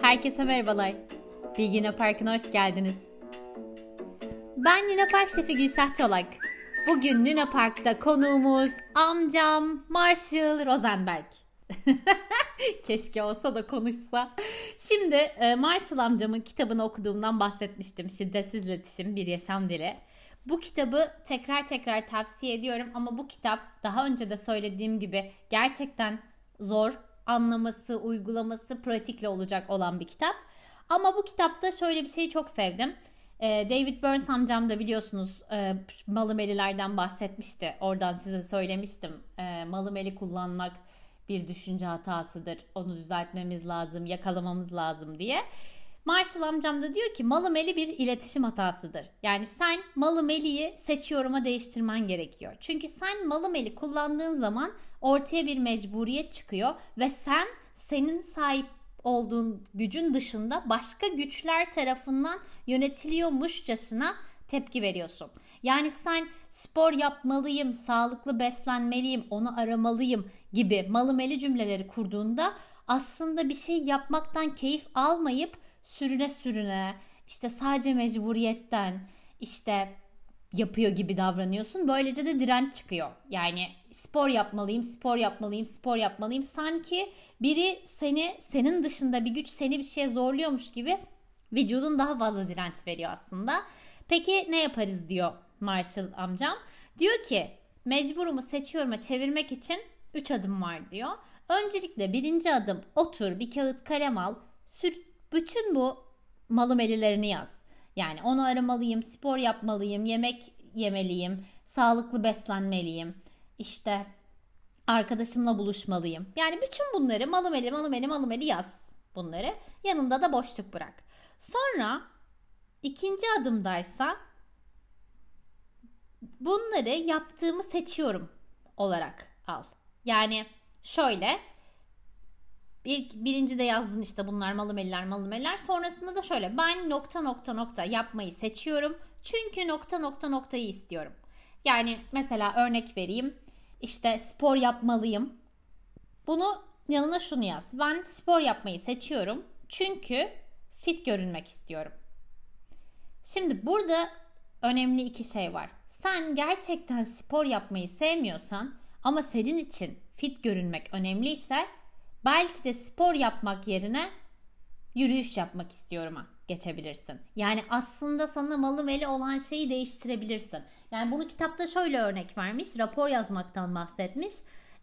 Herkese merhabalar. Bilgin Parkı'na hoş geldiniz. Ben Luna Park şefi Gülşah Çolak. Bugün Luna Park'ta konuğumuz amcam Marshall Rosenberg. Keşke olsa da konuşsa. Şimdi e, Marshall amcamın kitabını okuduğumdan bahsetmiştim. Şiddetsiz iletişim bir yaşam dili. Bu kitabı tekrar tekrar tavsiye ediyorum ama bu kitap daha önce de söylediğim gibi gerçekten zor anlaması, uygulaması pratikle olacak olan bir kitap. Ama bu kitapta şöyle bir şeyi çok sevdim. Ee, David Burns amcam da biliyorsunuz e, malımelilerden bahsetmişti. Oradan size söylemiştim. E, malımeli kullanmak bir düşünce hatasıdır. Onu düzeltmemiz lazım, yakalamamız lazım diye. Marshall amcam da diyor ki malımeli bir iletişim hatasıdır. Yani sen malımeliyi seçiyoruma değiştirmen gerekiyor. Çünkü sen malımeli kullandığın zaman ortaya bir mecburiyet çıkıyor ve sen senin sahip olduğun gücün dışında başka güçler tarafından yönetiliyormuşçasına tepki veriyorsun. Yani sen spor yapmalıyım, sağlıklı beslenmeliyim, onu aramalıyım gibi malımeli cümleleri kurduğunda aslında bir şey yapmaktan keyif almayıp sürüne sürüne işte sadece mecburiyetten işte yapıyor gibi davranıyorsun. Böylece de direnç çıkıyor. Yani spor yapmalıyım, spor yapmalıyım, spor yapmalıyım. Sanki biri seni senin dışında bir güç seni bir şeye zorluyormuş gibi vücudun daha fazla direnç veriyor aslında. Peki ne yaparız diyor Marshall amcam. Diyor ki mecburumu seçiyorum'a çevirmek için 3 adım var diyor. Öncelikle birinci adım otur bir kağıt kalem al. Sür, bütün bu malım elilerini yaz. Yani onu aramalıyım, spor yapmalıyım, yemek yemeliyim, sağlıklı beslenmeliyim. İşte arkadaşımla buluşmalıyım. Yani bütün bunları malımeli, malımeli, malımeli yaz bunları. Yanında da boşluk bırak. Sonra ikinci adımdaysa bunları yaptığımı seçiyorum olarak al. Yani şöyle bir, birinci de yazdın işte bunlar malımeliler malımeliler. Sonrasında da şöyle ben nokta nokta nokta yapmayı seçiyorum. Çünkü nokta nokta noktayı istiyorum. Yani mesela örnek vereyim. İşte spor yapmalıyım. Bunu yanına şunu yaz. Ben spor yapmayı seçiyorum. Çünkü fit görünmek istiyorum. Şimdi burada önemli iki şey var. Sen gerçekten spor yapmayı sevmiyorsan ama senin için fit görünmek önemliyse belki de spor yapmak yerine yürüyüş yapmak istiyorum ha geçebilirsin. Yani aslında sana malı meli olan şeyi değiştirebilirsin. Yani bunu kitapta şöyle örnek vermiş. Rapor yazmaktan bahsetmiş.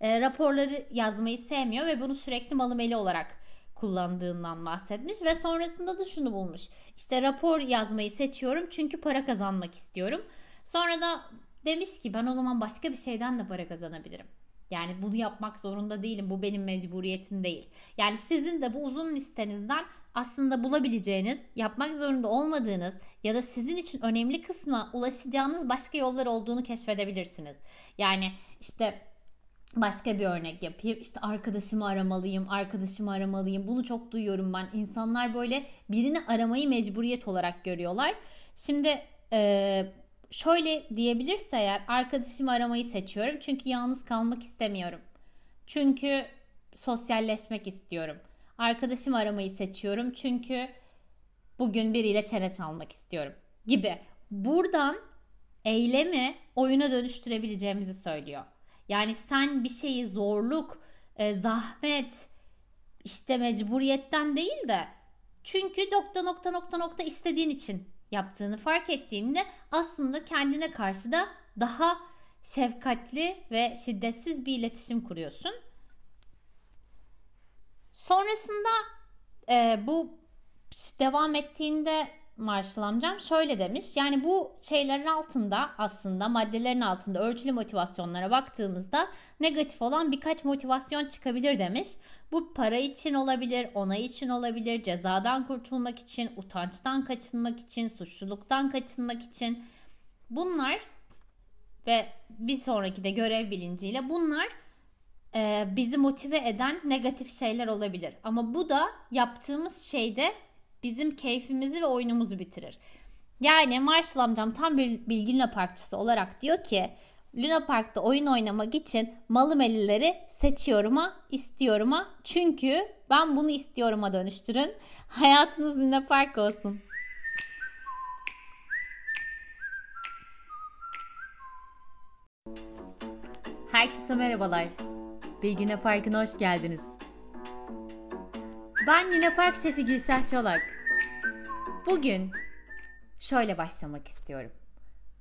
E, raporları yazmayı sevmiyor ve bunu sürekli malı meli olarak kullandığından bahsetmiş ve sonrasında da şunu bulmuş. İşte rapor yazmayı seçiyorum çünkü para kazanmak istiyorum. Sonra da demiş ki ben o zaman başka bir şeyden de para kazanabilirim. Yani bunu yapmak zorunda değilim. Bu benim mecburiyetim değil. Yani sizin de bu uzun listenizden aslında bulabileceğiniz, yapmak zorunda olmadığınız ya da sizin için önemli kısma ulaşacağınız başka yollar olduğunu keşfedebilirsiniz. Yani işte başka bir örnek yapayım. İşte arkadaşımı aramalıyım, arkadaşımı aramalıyım. Bunu çok duyuyorum ben. İnsanlar böyle birini aramayı mecburiyet olarak görüyorlar. Şimdi e, şöyle diyebilirse eğer arkadaşımı aramayı seçiyorum. Çünkü yalnız kalmak istemiyorum. Çünkü sosyalleşmek istiyorum. Arkadaşımı aramayı seçiyorum. Çünkü bugün biriyle çene çalmak istiyorum gibi. Buradan eylemi oyuna dönüştürebileceğimizi söylüyor. Yani sen bir şeyi zorluk, e, zahmet, işte mecburiyetten değil de çünkü nokta nokta nokta nokta istediğin için yaptığını fark ettiğinde aslında kendine karşı da daha şefkatli ve şiddetsiz bir iletişim kuruyorsun. Sonrasında e, bu devam ettiğinde Marshall amcam şöyle demiş. Yani bu şeylerin altında aslında maddelerin altında ölçülü motivasyonlara baktığımızda negatif olan birkaç motivasyon çıkabilir demiş. Bu para için olabilir, onay için olabilir, cezadan kurtulmak için, utançtan kaçınmak için, suçluluktan kaçınmak için. Bunlar ve bir sonraki de görev bilinciyle bunlar e, bizi motive eden negatif şeyler olabilir. Ama bu da yaptığımız şeyde bizim keyfimizi ve oyunumuzu bitirir. Yani Marshall amcam tam bir bilginle parkçısı olarak diyor ki Luna Park'ta oyun oynamak için Malımellileri seçiyorum'a, istiyorum'a. Çünkü ben bunu istiyorum'a dönüştürün. Hayatınız Luna Park olsun. Herkese merhabalar. Bilgine Parkı'na hoş geldiniz. Ben Luna Park şefi Gülsah Çolak. Bugün şöyle başlamak istiyorum.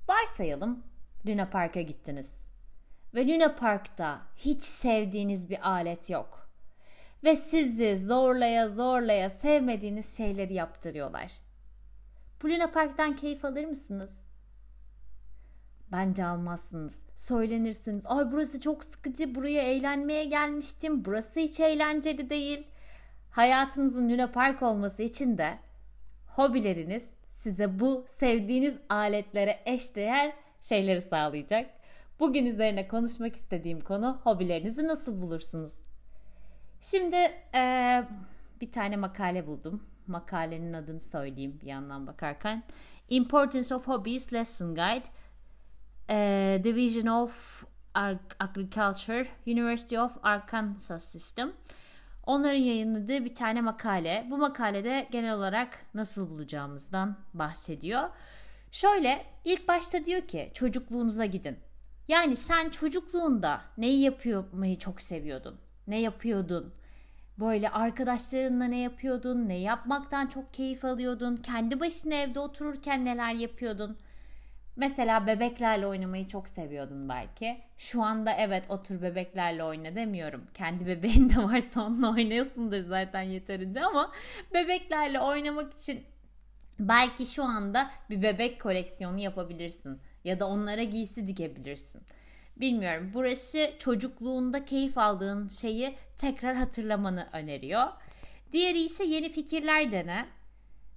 Varsayalım Luna Park'a gittiniz. Ve Luna Park'ta hiç sevdiğiniz bir alet yok. Ve sizi zorlaya zorlaya sevmediğiniz şeyleri yaptırıyorlar. Bu Luna Park'tan keyif alır mısınız? Bence almazsınız. Söylenirsiniz. Ay burası çok sıkıcı. Buraya eğlenmeye gelmiştim. Burası hiç eğlenceli değil. Hayatınızın Luna Park olması için de hobileriniz size bu sevdiğiniz aletlere eşdeğer şeyleri sağlayacak. Bugün üzerine konuşmak istediğim konu hobilerinizi nasıl bulursunuz? Şimdi ee, bir tane makale buldum. Makalenin adını söyleyeyim bir yandan bakarken. Importance of Hobbies Lesson Guide e, Division of Agriculture University of Arkansas System. Onların yayınladığı bir tane makale. Bu makalede genel olarak nasıl bulacağımızdan bahsediyor. Şöyle ilk başta diyor ki çocukluğunuza gidin. Yani sen çocukluğunda neyi yapmayı çok seviyordun? Ne yapıyordun? Böyle arkadaşlarınla ne yapıyordun? Ne yapmaktan çok keyif alıyordun? Kendi başına evde otururken neler yapıyordun? Mesela bebeklerle oynamayı çok seviyordun belki. Şu anda evet otur bebeklerle oyna demiyorum. Kendi bebeğin de varsa onunla oynuyorsundur zaten yeterince ama bebeklerle oynamak için belki şu anda bir bebek koleksiyonu yapabilirsin ya da onlara giysi dikebilirsin. Bilmiyorum. Burası çocukluğunda keyif aldığın şeyi tekrar hatırlamanı öneriyor. Diğeri ise yeni fikirler dene.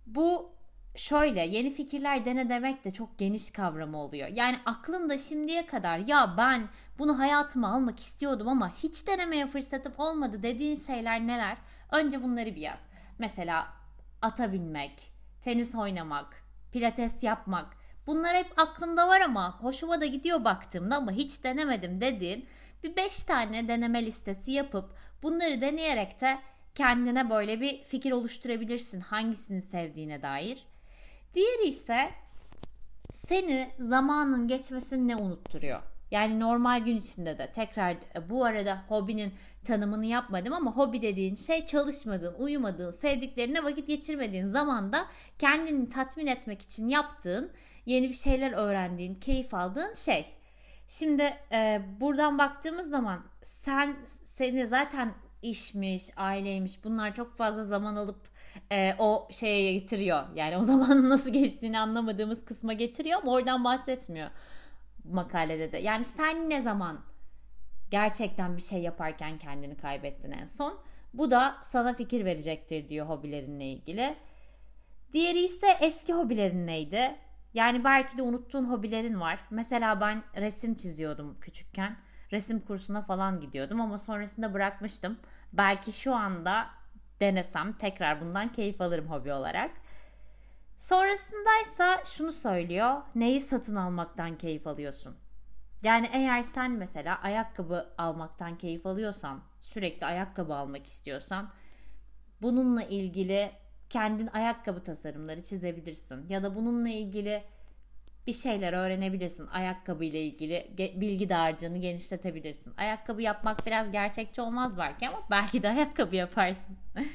Bu şöyle yeni fikirler dene demek de çok geniş kavram oluyor. Yani aklında şimdiye kadar ya ben bunu hayatıma almak istiyordum ama hiç denemeye fırsatım olmadı dediğin şeyler neler? Önce bunları bir yaz. Mesela ata binmek, tenis oynamak, pilates yapmak. Bunlar hep aklımda var ama hoşuma da gidiyor baktığımda ama hiç denemedim dediğin bir 5 tane deneme listesi yapıp bunları deneyerek de kendine böyle bir fikir oluşturabilirsin hangisini sevdiğine dair. Diğeri ise seni zamanın geçmesini ne unutturuyor? Yani normal gün içinde de tekrar e, bu arada hobinin tanımını yapmadım ama hobi dediğin şey çalışmadığın, uyumadığın, sevdiklerine vakit geçirmediğin zamanda kendini tatmin etmek için yaptığın, yeni bir şeyler öğrendiğin, keyif aldığın şey. Şimdi e, buradan baktığımız zaman sen seni zaten işmiş, aileymiş bunlar çok fazla zaman alıp e, o şeye getiriyor. Yani o zamanın nasıl geçtiğini anlamadığımız kısma getiriyor ama oradan bahsetmiyor makalede de. Yani sen ne zaman gerçekten bir şey yaparken kendini kaybettin en son? Bu da sana fikir verecektir diyor hobilerinle ilgili. Diğeri ise eski hobilerin neydi? Yani belki de unuttuğun hobilerin var. Mesela ben resim çiziyordum küçükken. Resim kursuna falan gidiyordum ama sonrasında bırakmıştım. Belki şu anda denesem tekrar bundan keyif alırım hobi olarak. Sonrasındaysa şunu söylüyor. Neyi satın almaktan keyif alıyorsun? Yani eğer sen mesela ayakkabı almaktan keyif alıyorsan, sürekli ayakkabı almak istiyorsan bununla ilgili kendin ayakkabı tasarımları çizebilirsin ya da bununla ilgili bir şeyler öğrenebilirsin. Ayakkabı ile ilgili bilgi dağarcığını genişletebilirsin. Ayakkabı yapmak biraz gerçekçi olmaz belki ama belki de ayakkabı yaparsın.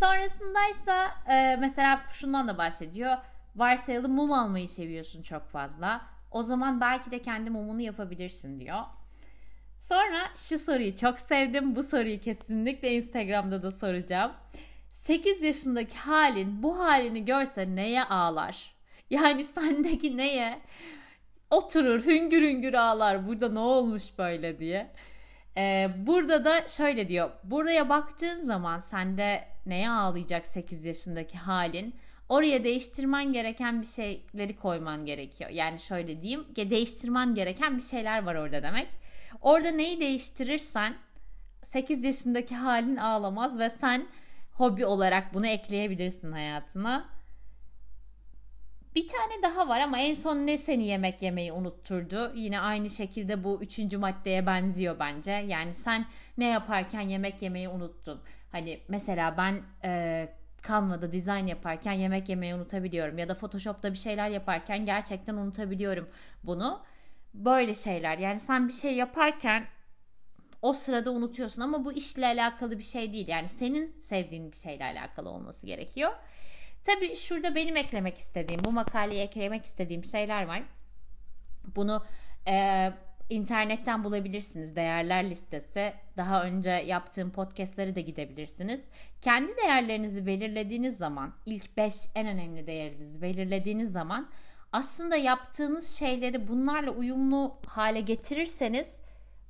Sonrasındaysa e, mesela şundan da bahsediyor. Varsayalım mum almayı seviyorsun çok fazla. O zaman belki de kendi mumunu yapabilirsin diyor. Sonra şu soruyu çok sevdim. Bu soruyu kesinlikle Instagram'da da soracağım. 8 yaşındaki halin bu halini görse neye ağlar? Yani sendeki neye? Oturur hüngür hüngür ağlar. Burada ne olmuş böyle diye. Ee, burada da şöyle diyor. Buraya baktığın zaman sende neye ağlayacak 8 yaşındaki halin? Oraya değiştirmen gereken bir şeyleri koyman gerekiyor. Yani şöyle diyeyim. Değiştirmen gereken bir şeyler var orada demek. Orada neyi değiştirirsen 8 yaşındaki halin ağlamaz ve sen hobi olarak bunu ekleyebilirsin hayatına. Bir tane daha var ama en son ne seni yemek yemeyi unutturdu? Yine aynı şekilde bu üçüncü maddeye benziyor bence. Yani sen ne yaparken yemek yemeyi unuttun. Hani mesela ben e, Canva'da dizayn yaparken yemek yemeyi unutabiliyorum. Ya da Photoshop'ta bir şeyler yaparken gerçekten unutabiliyorum bunu. Böyle şeyler. Yani sen bir şey yaparken o sırada unutuyorsun ama bu işle alakalı bir şey değil. Yani senin sevdiğin bir şeyle alakalı olması gerekiyor. Tabii şurada benim eklemek istediğim, bu makaleye eklemek istediğim şeyler var. Bunu e, internetten bulabilirsiniz. Değerler listesi. Daha önce yaptığım podcastları da gidebilirsiniz. Kendi değerlerinizi belirlediğiniz zaman, ilk 5 en önemli değerinizi belirlediğiniz zaman aslında yaptığınız şeyleri bunlarla uyumlu hale getirirseniz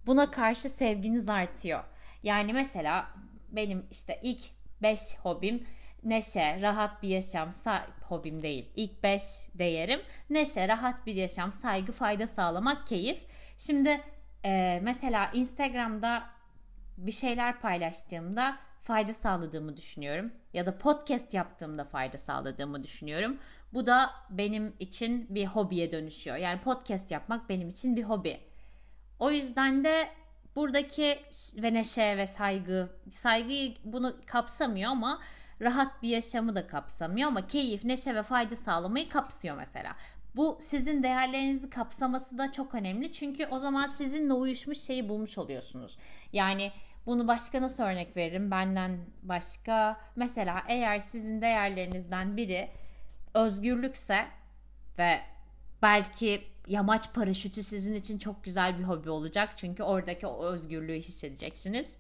buna karşı sevginiz artıyor. Yani mesela benim işte ilk 5 hobim neşe, rahat bir yaşam, hobim değil. İlk 5 değerim neşe, rahat bir yaşam, saygı, fayda sağlamak, keyif. Şimdi e, mesela Instagram'da bir şeyler paylaştığımda fayda sağladığımı düşünüyorum. Ya da podcast yaptığımda fayda sağladığımı düşünüyorum. Bu da benim için bir hobiye dönüşüyor. Yani podcast yapmak benim için bir hobi. O yüzden de buradaki ve neşe ve saygı, saygıyı bunu kapsamıyor ama rahat bir yaşamı da kapsamıyor ama keyif, neşe ve fayda sağlamayı kapsıyor mesela. Bu sizin değerlerinizi kapsaması da çok önemli. Çünkü o zaman sizinle uyuşmuş şeyi bulmuş oluyorsunuz. Yani bunu başka nasıl örnek veririm? Benden başka mesela eğer sizin değerlerinizden biri özgürlükse ve belki yamaç paraşütü sizin için çok güzel bir hobi olacak. Çünkü oradaki o özgürlüğü hissedeceksiniz.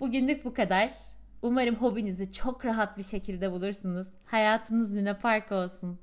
Bugünlük bu kadar. Umarım hobinizi çok rahat bir şekilde bulursunuz. Hayatınız Luna Park olsun.